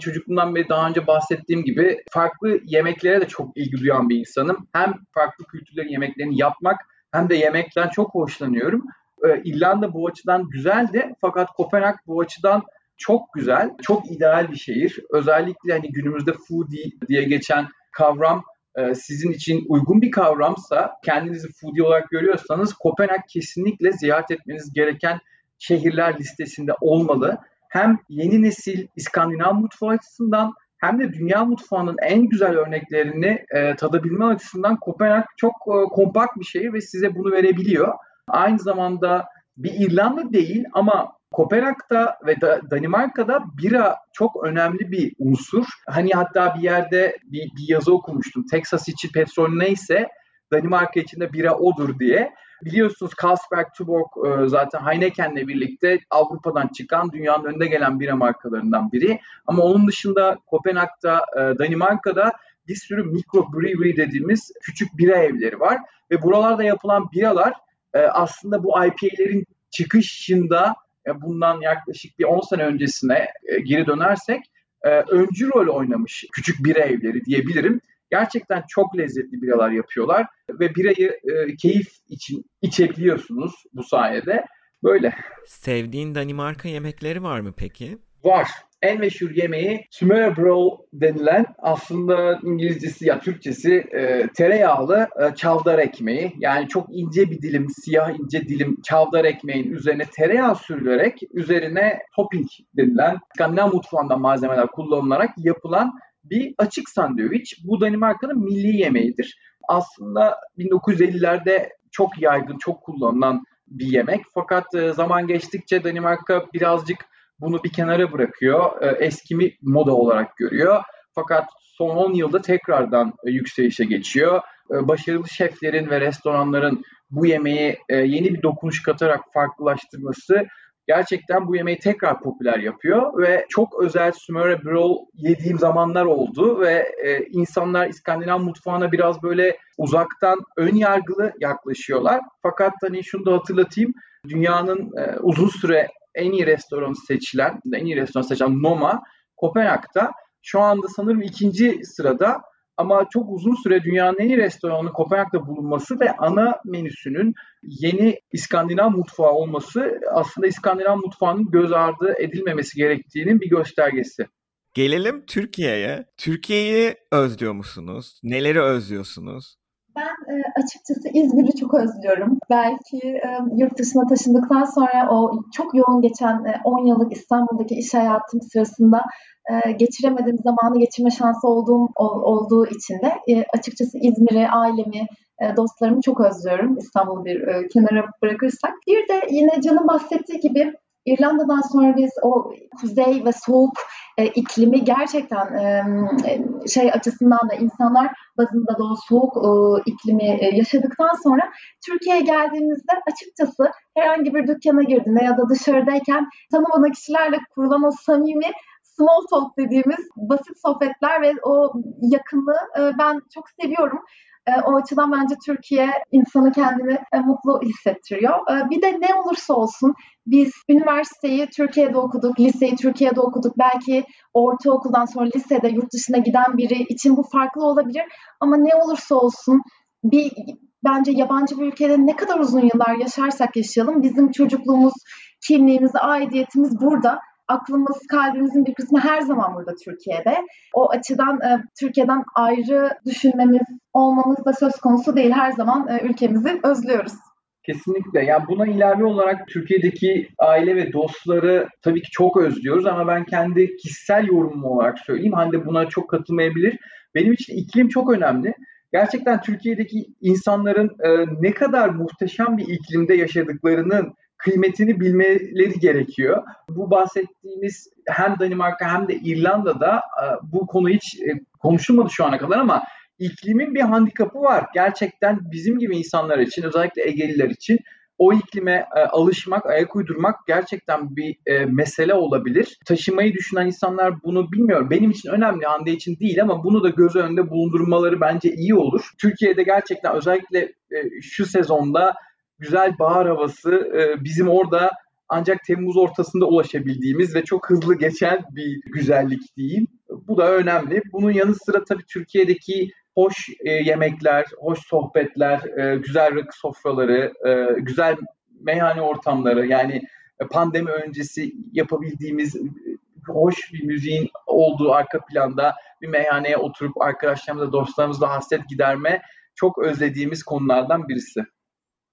Çocukluğumdan beri daha önce bahsettiğim gibi farklı yemeklere de çok ilgi duyan bir insanım. Hem farklı kültürlerin yemeklerini yapmak hem de yemekten çok hoşlanıyorum. Ee, İrlanda bu açıdan güzeldi fakat Kopenhag bu açıdan çok güzel, çok ideal bir şehir. Özellikle hani günümüzde foodie diye geçen kavram e, sizin için uygun bir kavramsa, kendinizi foodie olarak görüyorsanız Kopenhag kesinlikle ziyaret etmeniz gereken şehirler listesinde olmalı. Hem yeni nesil İskandinav mutfağı açısından hem de dünya mutfağının en güzel örneklerini e, tadabilme açısından Kopenhag çok e, kompakt bir şehir ve size bunu verebiliyor. Aynı zamanda bir İrlanda değil ama Kopenhag'da ve Danimarka'da bira çok önemli bir unsur. Hani hatta bir yerde bir, bir yazı okumuştum. Texas için petrol neyse Danimarka için de bira odur diye. Biliyorsunuz Carlsberg, Tuborg e, zaten Heineken'le birlikte Avrupa'dan çıkan dünyanın önde gelen bira markalarından biri. Ama onun dışında Kopenhag'da, e, Danimarka'da bir sürü mikro brewery dediğimiz küçük bira evleri var. Ve buralarda yapılan biralar e, aslında bu IPA'lerin çıkışında bundan yaklaşık bir 10 sene öncesine geri dönersek öncü rol oynamış küçük bira evleri diyebilirim. Gerçekten çok lezzetli biralar yapıyorlar ve birayı e, keyif için içebiliyorsunuz bu sayede. Böyle. Sevdiğin Danimarka yemekleri var mı peki? Var. en meşhur yemeği Smørrebrød denilen aslında İngilizcesi ya Türkçesi e, tereyağlı e, çavdar ekmeği. Yani çok ince bir dilim, siyah ince dilim çavdar ekmeğin üzerine tereyağı sürülerek üzerine topping denilen Skandinav mutfağından malzemeler kullanılarak yapılan bir açık sandviç. Bu Danimarka'nın milli yemeğidir. Aslında 1950'lerde çok yaygın, çok kullanılan bir yemek. Fakat e, zaman geçtikçe Danimarka birazcık bunu bir kenara bırakıyor. E, eskimi moda olarak görüyor. Fakat son 10 yılda tekrardan e, yükselişe geçiyor. Başarılı şeflerin ve restoranların bu yemeği yeni bir dokunuş katarak farklılaştırması gerçekten bu yemeği tekrar popüler yapıyor ve çok özel Smøre Brol yediğim zamanlar oldu ve e, insanlar İskandinav mutfağına biraz böyle uzaktan ön yargılı yaklaşıyorlar. Fakat hani şunu da hatırlatayım. Dünyanın e, uzun süre en iyi restoranı seçilen, en iyi restoran seçilen Noma Kopenhag'da şu anda sanırım ikinci sırada ama çok uzun süre dünyanın en iyi restoranının Kopenhag'da bulunması ve ana menüsünün yeni İskandinav mutfağı olması aslında İskandinav mutfağının göz ardı edilmemesi gerektiğinin bir göstergesi. Gelelim Türkiye'ye. Türkiye'yi özlüyor musunuz? Neleri özlüyorsunuz? Ben e, açıkçası İzmir'i çok özlüyorum. Belki e, yurt dışına taşındıktan sonra o çok yoğun geçen e, 10 yıllık İstanbul'daki iş hayatım sırasında e, geçiremediğim zamanı geçirme şansı olduğum ol, olduğu için de e, açıkçası İzmir'i, ailemi, e, dostlarımı çok özlüyorum İstanbul'u bir e, kenara bırakırsak. Bir de yine Can'ın bahsettiği gibi İrlanda'dan sonra biz o kuzey ve soğuk e, iklimi gerçekten e, şey açısından da insanlar bazında da o soğuk e, iklimi e, yaşadıktan sonra Türkiye'ye geldiğimizde açıkçası herhangi bir dükkana girdiğinde ya da dışarıdayken tanımadığı kişilerle kurulan o samimi small talk dediğimiz basit sohbetler ve o yakınlığı e, ben çok seviyorum. E, o açıdan bence Türkiye insanı kendini e, mutlu hissettiriyor. E, bir de ne olursa olsun biz üniversiteyi Türkiye'de okuduk, liseyi Türkiye'de okuduk. Belki ortaokuldan sonra lisede yurt dışına giden biri için bu farklı olabilir. Ama ne olursa olsun bir bence yabancı bir ülkede ne kadar uzun yıllar yaşarsak yaşayalım bizim çocukluğumuz, kimliğimiz, aidiyetimiz burada aklımız, kalbimizin bir kısmı her zaman burada Türkiye'de. O açıdan e, Türkiye'den ayrı düşünmemiz, olmamız da söz konusu değil. Her zaman e, ülkemizi özlüyoruz. Kesinlikle. Yani buna ilave olarak Türkiye'deki aile ve dostları tabii ki çok özlüyoruz ama ben kendi kişisel yorumum olarak söyleyeyim. Hande buna çok katılmayabilir. Benim için iklim çok önemli. Gerçekten Türkiye'deki insanların e, ne kadar muhteşem bir iklimde yaşadıklarının kıymetini bilmeleri gerekiyor. Bu bahsettiğimiz hem Danimarka hem de İrlanda'da e, bu konu hiç e, konuşulmadı şu ana kadar ama iklimin bir handikapı var. Gerçekten bizim gibi insanlar için özellikle Egeliler için o iklime e, alışmak, ayak uydurmak gerçekten bir mesele olabilir. Taşımayı düşünen insanlar bunu bilmiyor. Benim için önemli, Hande için değil ama bunu da göz önünde bulundurmaları bence iyi olur. Türkiye'de gerçekten özellikle şu sezonda güzel bahar havası e, bizim orada ancak Temmuz ortasında ulaşabildiğimiz ve çok hızlı geçen bir güzellik diyeyim. Bu da önemli. Bunun yanı sıra tabii Türkiye'deki hoş e, yemekler, hoş sohbetler, e, güzel rakı sofraları, e, güzel meyhane ortamları yani pandemi öncesi yapabildiğimiz hoş bir müziğin olduğu arka planda bir meyhaneye oturup arkadaşlarımızla, dostlarımızla hasret giderme çok özlediğimiz konulardan birisi.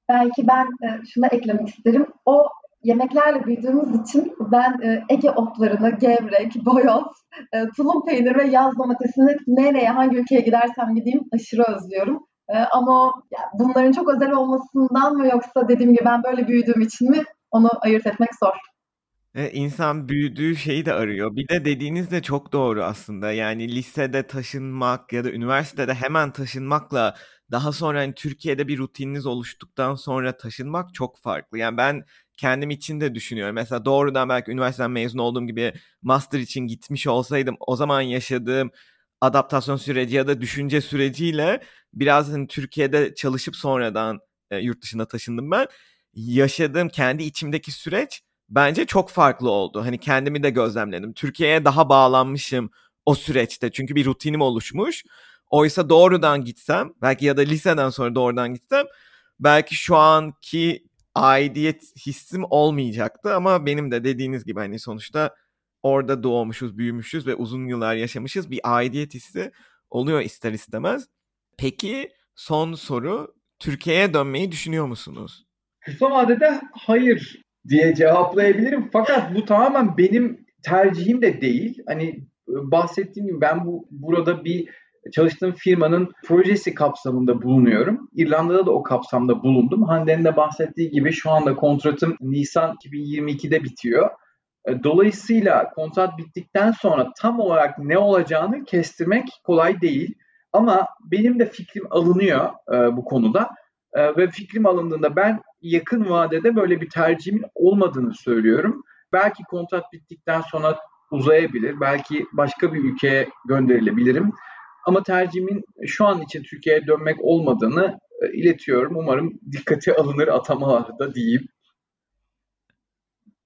Belki ben e, şuna eklemek isterim. O yemeklerle büyüdüğümüz için ben e, Ege otlarını, gevrek, boyoz, e, tulum peynir ve yaz domatesini nereye, hangi ülkeye gidersem gideyim aşırı özlüyorum. E, ama yani bunların çok özel olmasından mı yoksa dediğim gibi ben böyle büyüdüğüm için mi onu ayırt etmek zor. E, insan büyüdüğü şeyi de arıyor. Bir de dediğiniz de çok doğru aslında. Yani lisede taşınmak ya da üniversitede hemen taşınmakla daha sonra hani Türkiye'de bir rutininiz oluştuktan sonra taşınmak çok farklı. Yani ben kendim için de düşünüyorum. Mesela doğrudan belki üniversiteden mezun olduğum gibi master için gitmiş olsaydım o zaman yaşadığım adaptasyon süreci ya da düşünce süreciyle biraz hani Türkiye'de çalışıp sonradan e, yurt dışına taşındım ben. Yaşadığım kendi içimdeki süreç bence çok farklı oldu. Hani kendimi de gözlemledim. Türkiye'ye daha bağlanmışım o süreçte. Çünkü bir rutinim oluşmuş. Oysa doğrudan gitsem belki ya da liseden sonra doğrudan gitsem belki şu anki aidiyet hissim olmayacaktı ama benim de dediğiniz gibi hani sonuçta orada doğmuşuz, büyümüşüz ve uzun yıllar yaşamışız. Bir aidiyet hissi oluyor ister istemez. Peki son soru Türkiye'ye dönmeyi düşünüyor musunuz? Kısa vadede hayır diye cevaplayabilirim. Fakat bu tamamen benim tercihim de değil. Hani e, bahsettiğim gibi ben bu burada bir çalıştığım firmanın projesi kapsamında bulunuyorum. İrlanda'da da o kapsamda bulundum. Hande'nin de bahsettiği gibi şu anda kontratım Nisan 2022'de bitiyor. E, dolayısıyla kontrat bittikten sonra tam olarak ne olacağını kestirmek kolay değil. Ama benim de fikrim alınıyor e, bu konuda. E, ve fikrim alındığında ben yakın vadede böyle bir tercihimin olmadığını söylüyorum. Belki kontrat bittikten sonra uzayabilir. Belki başka bir ülkeye gönderilebilirim. Ama tercihimin şu an için Türkiye'ye dönmek olmadığını e, iletiyorum. Umarım dikkate alınır atamalarda diyeyim.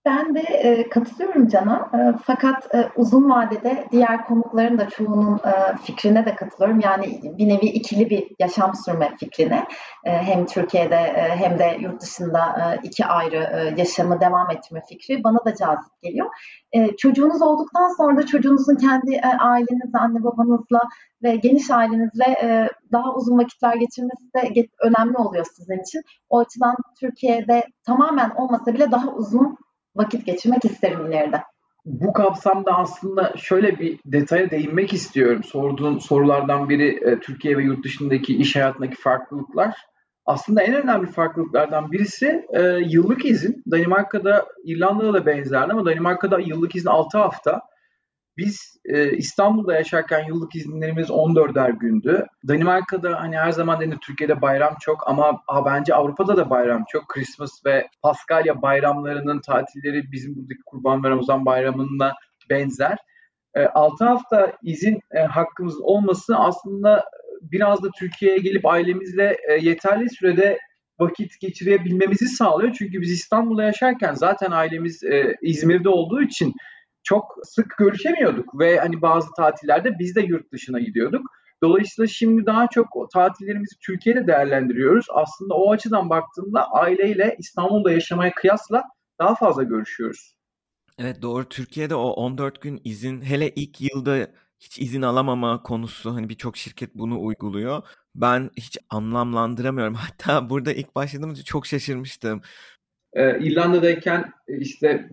Ben de e, katılıyorum Can'a. E, fakat e, uzun vadede diğer konukların da çoğunun e, fikrine de katılıyorum. Yani bir nevi ikili bir yaşam sürme fikrine. E, hem Türkiye'de e, hem de yurt dışında e, iki ayrı e, yaşamı devam etme fikri bana da cazip geliyor. E, çocuğunuz olduktan sonra da çocuğunuzun kendi e, ailenizle, anne babanızla ve geniş ailenizle e, daha uzun vakitler geçirmesi de önemli oluyor sizin için. O açıdan Türkiye'de tamamen olmasa bile daha uzun vakit geçirmek isterim ileride. Bu kapsamda aslında şöyle bir detaya değinmek istiyorum. Sorduğun sorulardan biri e, Türkiye ve yurt dışındaki iş hayatındaki farklılıklar. Aslında en önemli farklılıklardan birisi e, yıllık izin. Danimarka'da, İrlanda'da da benzerdi ama Danimarka'da yıllık izin 6 hafta. Biz e, İstanbul'da yaşarken yıllık izinlerimiz 14'er gündü. Danimarka'da hani her zaman denir Türkiye'de bayram çok ama a, bence Avrupa'da da bayram çok. Christmas ve Paskalya bayramlarının tatilleri bizim buradaki Kurban ve Ramazan bayramına benzer. E, 6 hafta izin e, hakkımız olması aslında biraz da Türkiye'ye gelip ailemizle e, yeterli sürede vakit geçirebilmemizi sağlıyor. Çünkü biz İstanbul'da yaşarken zaten ailemiz e, İzmir'de olduğu için çok sık görüşemiyorduk ve hani bazı tatillerde biz de yurt dışına gidiyorduk. Dolayısıyla şimdi daha çok tatillerimizi Türkiye'de değerlendiriyoruz. Aslında o açıdan baktığımda aileyle İstanbul'da yaşamaya kıyasla daha fazla görüşüyoruz. Evet doğru. Türkiye'de o 14 gün izin hele ilk yılda hiç izin alamama konusu hani birçok şirket bunu uyguluyor. Ben hiç anlamlandıramıyorum. Hatta burada ilk başladığımda çok şaşırmıştım. Ee, İrlanda'dayken işte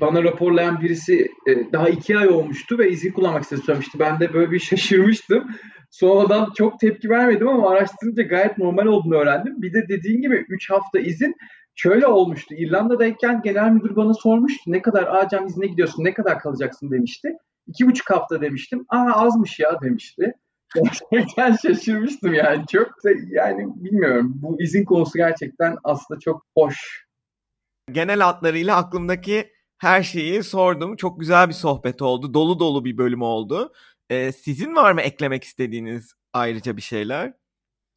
bana raporlayan birisi e, daha iki ay olmuştu ve izin kullanmak istediğini söylemişti. Ben de böyle bir şaşırmıştım. Sonradan çok tepki vermedim ama araştırınca gayet normal olduğunu öğrendim. Bir de dediğin gibi 3 hafta izin şöyle olmuştu. İrlanda'dayken genel müdür bana sormuştu. Ne kadar Acem izne gidiyorsun, ne kadar kalacaksın demişti. İki buçuk hafta demiştim. Aa azmış ya demişti. Gerçekten şaşırmıştım yani çok. Yani bilmiyorum bu izin konusu gerçekten aslında çok hoş. Genel hatlarıyla aklımdaki her şeyi sordum. Çok güzel bir sohbet oldu. Dolu dolu bir bölüm oldu. Ee, sizin var mı eklemek istediğiniz ayrıca bir şeyler?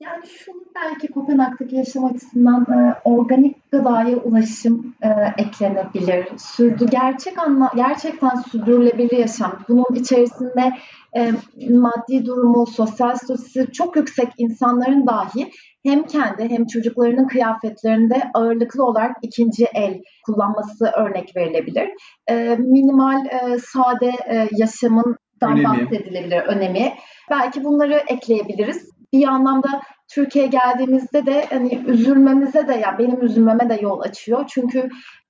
Yani şu belki Kopenhag'daki yaşam açısından e, organik gıdaya ulaşım e, eklenebilir. Sürdü gerçek anla gerçekten sürdürülebilir yaşam. Bunun içerisinde e, maddi durumu, sosyal statüsü çok yüksek insanların dahi hem kendi hem çocuklarının kıyafetlerinde ağırlıklı olarak ikinci el kullanması örnek verilebilir. E, minimal, e, sade e, yaşamın önemi. bahsedilebilir önemi. Belki bunları ekleyebiliriz. Bir anlamda Türkiye'ye geldiğimizde de hani üzülmemize de ya yani benim üzülmeme de yol açıyor. Çünkü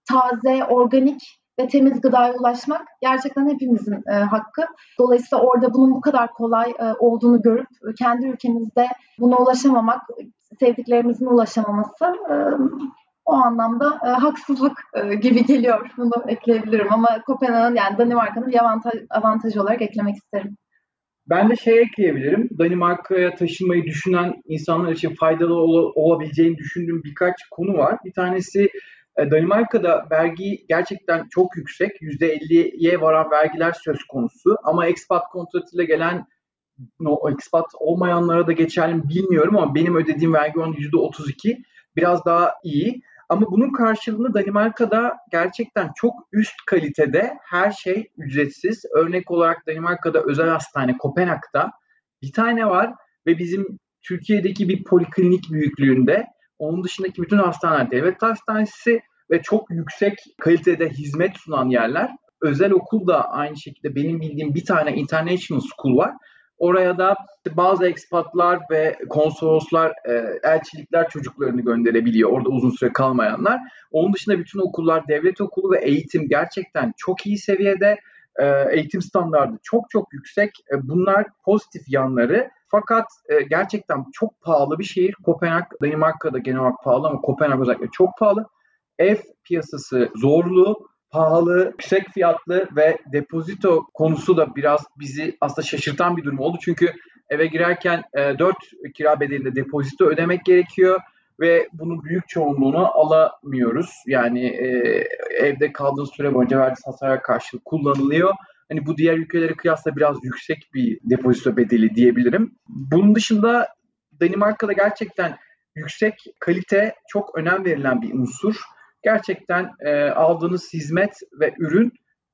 taze, organik ve temiz gıdaya ulaşmak gerçekten hepimizin e, hakkı. Dolayısıyla orada bunun bu kadar kolay e, olduğunu görüp kendi ülkemizde buna ulaşamamak, sevdiklerimizin ulaşamaması e, o anlamda e, haksızlık e, gibi geliyor. Bunu ekleyebilirim ama Kopenhag'ın yani Danimarka'nın bir avantaj, avantaj olarak eklemek isterim. Ben de şey ekleyebilirim. Danimarka'ya taşınmayı düşünen insanlar için faydalı ol- olabileceğini düşündüğüm birkaç konu var. Bir tanesi e, Danimarka'da vergi gerçekten çok yüksek. %50'ye varan vergiler söz konusu. Ama expat kontratıyla gelen no, expat olmayanlara da geçerli mi bilmiyorum ama benim ödediğim vergi oranı %32. Biraz daha iyi. Ama bunun karşılığında Danimarka'da gerçekten çok üst kalitede her şey ücretsiz. Örnek olarak Danimarka'da özel hastane Kopenhag'da bir tane var ve bizim Türkiye'deki bir poliklinik büyüklüğünde. Onun dışındaki bütün hastaneler devlet hastanesi ve çok yüksek kalitede hizmet sunan yerler. özel okul da aynı şekilde benim bildiğim bir tane international school var. Oraya da bazı ekspatlar ve konsoloslar, e, elçilikler çocuklarını gönderebiliyor. Orada uzun süre kalmayanlar. Onun dışında bütün okullar devlet okulu ve eğitim gerçekten çok iyi seviyede. E, eğitim standartı çok çok yüksek. E, bunlar pozitif yanları. Fakat e, gerçekten çok pahalı bir şehir. Kopenhag, Danimarka'da genel olarak pahalı ama Kopenhag özellikle çok pahalı. Ev piyasası zorlu pahalı, yüksek fiyatlı ve depozito konusu da biraz bizi aslında şaşırtan bir durum oldu. Çünkü eve girerken e, 4 kira bedelinde depozito ödemek gerekiyor ve bunun büyük çoğunluğunu alamıyoruz. Yani e, evde kaldığınız süre boyunca verdiğiniz hasara karşılık kullanılıyor. Hani bu diğer ülkelere kıyasla biraz yüksek bir depozito bedeli diyebilirim. Bunun dışında Danimarka'da gerçekten yüksek kalite çok önem verilen bir unsur gerçekten e, aldığınız hizmet ve ürün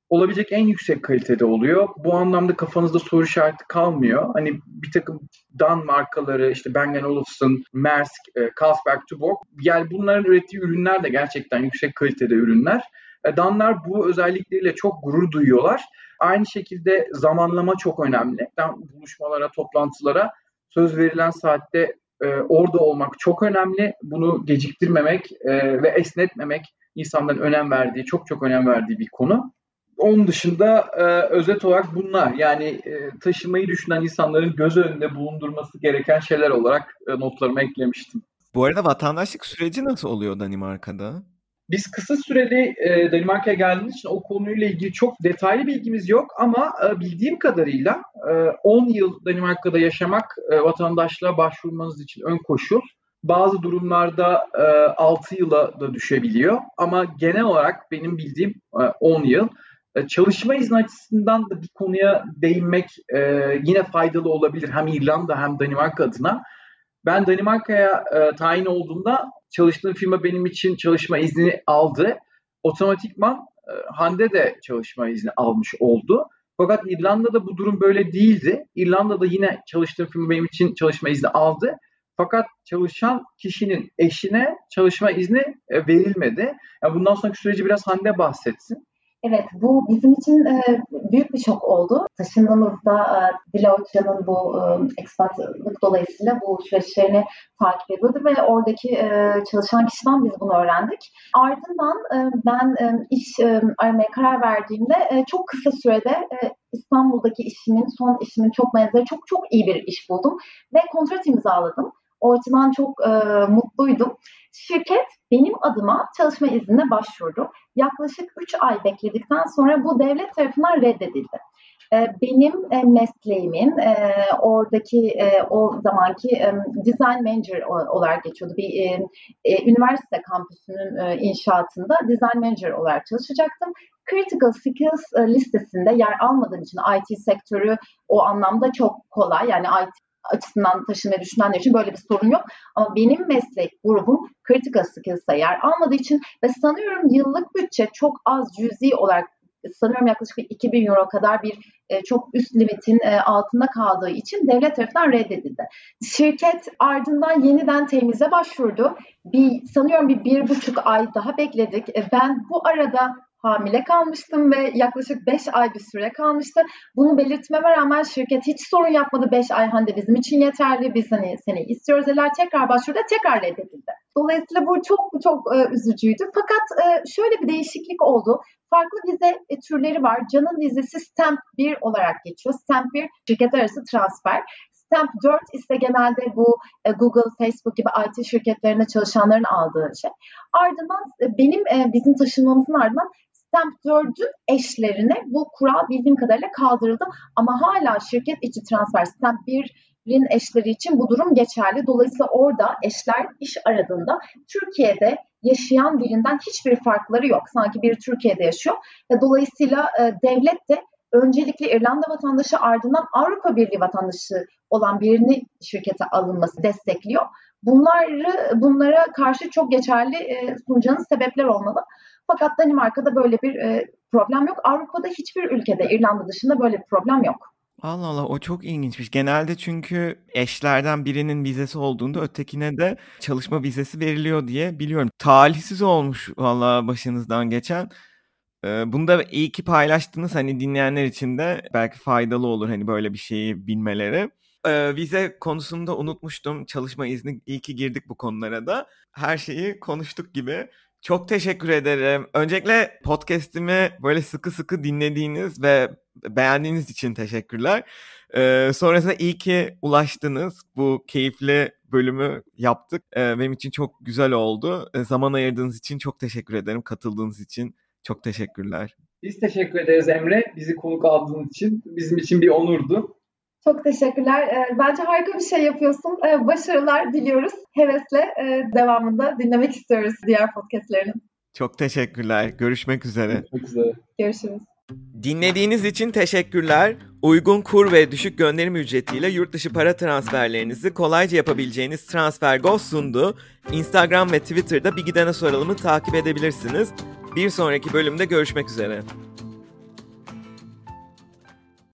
olabilecek en yüksek kalitede oluyor. Bu anlamda kafanızda soru işareti kalmıyor. Hani bir takım Dan markaları, işte Bang Olufsen, Maersk, e, Carlsberg, Tuborg, yani bunların ürettiği ürünler de gerçekten yüksek kalitede ürünler. E, Danlar bu özellikleriyle çok gurur duyuyorlar. Aynı şekilde zamanlama çok önemli. Dan buluşmalara, toplantılara söz verilen saatte e, orada olmak çok önemli. Bunu geciktirmemek e, ve esnetmemek insanların önem verdiği, çok çok önem verdiği bir konu. Onun dışında e, özet olarak bunlar yani e, taşımayı düşünen insanların göz önünde bulundurması gereken şeyler olarak e, notlarıma eklemiştim. Bu arada vatandaşlık süreci nasıl oluyor Danimarka'da? Biz kısa süreli e, Danimarka'ya geldiğimiz için o konuyla ilgili çok detaylı bilgimiz yok ama e, bildiğim kadarıyla e, 10 yıl Danimarka'da yaşamak e, vatandaşlığa başvurmanız için ön koşul. Bazı durumlarda e, 6 yıla da düşebiliyor ama genel olarak benim bildiğim e, 10 yıl. E, çalışma izni açısından da bir konuya değinmek e, yine faydalı olabilir hem İrlanda hem Danimarka adına. Ben Danimarka'ya e, tayin olduğumda çalıştığım firma benim için çalışma izni aldı. Otomatikman e, Hande de çalışma izni almış oldu. Fakat İrlanda'da bu durum böyle değildi. İrlanda'da yine çalıştığım firma benim için çalışma izni aldı. Fakat çalışan kişinin eşine çalışma izni e, verilmedi. Yani bundan sonraki süreci biraz Hande bahsetsin. Evet, bu bizim için e, büyük bir şok oldu. Taşındığımızda e, Diloçya'nın bu e, ekspatlık dolayısıyla bu süreçlerini takip ediyordu ve oradaki e, çalışan kişiden biz bunu öğrendik. Ardından e, ben e, iş e, aramaya karar verdiğimde e, çok kısa sürede e, İstanbul'daki işimin, son işimin çok benzeri çok çok iyi bir iş buldum ve kontrat imzaladım. O açıdan çok e, mutluydum. Şirket benim adıma çalışma iznine başvurdu. Yaklaşık 3 ay bekledikten sonra bu devlet tarafından reddedildi. Benim mesleğimin oradaki o zamanki design manager olarak geçiyordu. Bir üniversite kampüsünün inşaatında design manager olarak çalışacaktım. Critical Skills listesinde yer almadığım için IT sektörü o anlamda çok kolay. Yani IT açısından taşınmayı düşünenler için böyle bir sorun yok. Ama benim meslek grubum critical skills'a yer almadığı için ve sanıyorum yıllık bütçe çok az cüzi olarak sanıyorum yaklaşık 2000 euro kadar bir e, çok üst limitin e, altında kaldığı için devlet tarafından reddedildi. Şirket ardından yeniden temize başvurdu. Bir sanıyorum bir bir buçuk ay daha bekledik. E, ben bu arada hamile kalmıştım ve yaklaşık 5 ay bir süre kalmıştı. Bunu belirtmeme rağmen şirket hiç sorun yapmadı. 5 ay Hande bizim için yeterli. Biz hani seni istiyoruz dediler. Tekrar başvurdu. Tekrar reddedildi. Dolayısıyla bu çok çok e, üzücüydü. Fakat e, şöyle bir değişiklik oldu. Farklı vize e, türleri var. Can'ın vizesi Stamp 1 olarak geçiyor. Stamp 1 şirket arası transfer. Stamp 4 ise genelde bu e, Google, Facebook gibi IT şirketlerinde çalışanların aldığı şey. Ardından e, benim e, bizim taşınmamızın ardından Stamp 4'ün eşlerine bu kural bildiğim kadarıyla kaldırıldı. Ama hala şirket içi transfer Stamp 1'in eşleri için bu durum geçerli. Dolayısıyla orada eşler iş aradığında Türkiye'de yaşayan birinden hiçbir farkları yok. Sanki biri Türkiye'de yaşıyor ve dolayısıyla e, devlet de öncelikle İrlanda vatandaşı ardından Avrupa Birliği vatandaşı olan birini şirkete alınması destekliyor. Bunları bunlara karşı çok geçerli e, sunacağınız sebepler olmalı. Fakat Danimarka'da böyle bir e, problem yok. Avrupa'da hiçbir ülkede İrlanda dışında böyle bir problem yok. Allah Allah o çok ilginçmiş. Genelde çünkü eşlerden birinin vizesi olduğunda ötekine de çalışma vizesi veriliyor diye biliyorum. Talihsiz olmuş valla başınızdan geçen. Ee, bunu da iyi ki paylaştınız. Hani dinleyenler için de belki faydalı olur hani böyle bir şeyi bilmeleri. Ee, vize konusunda unutmuştum. Çalışma izni iyi ki girdik bu konulara da. Her şeyi konuştuk gibi. Çok teşekkür ederim. Öncelikle podcast'imi böyle sıkı sıkı dinlediğiniz ve beğendiğiniz için teşekkürler. Ee, sonrasında iyi ki ulaştınız. Bu keyifli bölümü yaptık. Ee, benim için çok güzel oldu. Ee, zaman ayırdığınız için çok teşekkür ederim. Katıldığınız için çok teşekkürler. Biz teşekkür ederiz Emre. Bizi konuk aldığın için. Bizim için bir onurdu. Çok teşekkürler. Ee, bence harika bir şey yapıyorsun. Ee, başarılar diliyoruz. Hevesle e, devamında dinlemek istiyoruz diğer podcastlerinin. Çok teşekkürler. Görüşmek üzere. Görüşmek üzere. Görüşürüz. Dinlediğiniz için teşekkürler. Uygun kur ve düşük gönderim ücretiyle yurt dışı para transferlerinizi kolayca yapabileceğiniz TransferGo sundu. Instagram ve Twitter'da Bir Gidene Soralım'ı takip edebilirsiniz. Bir sonraki bölümde görüşmek üzere.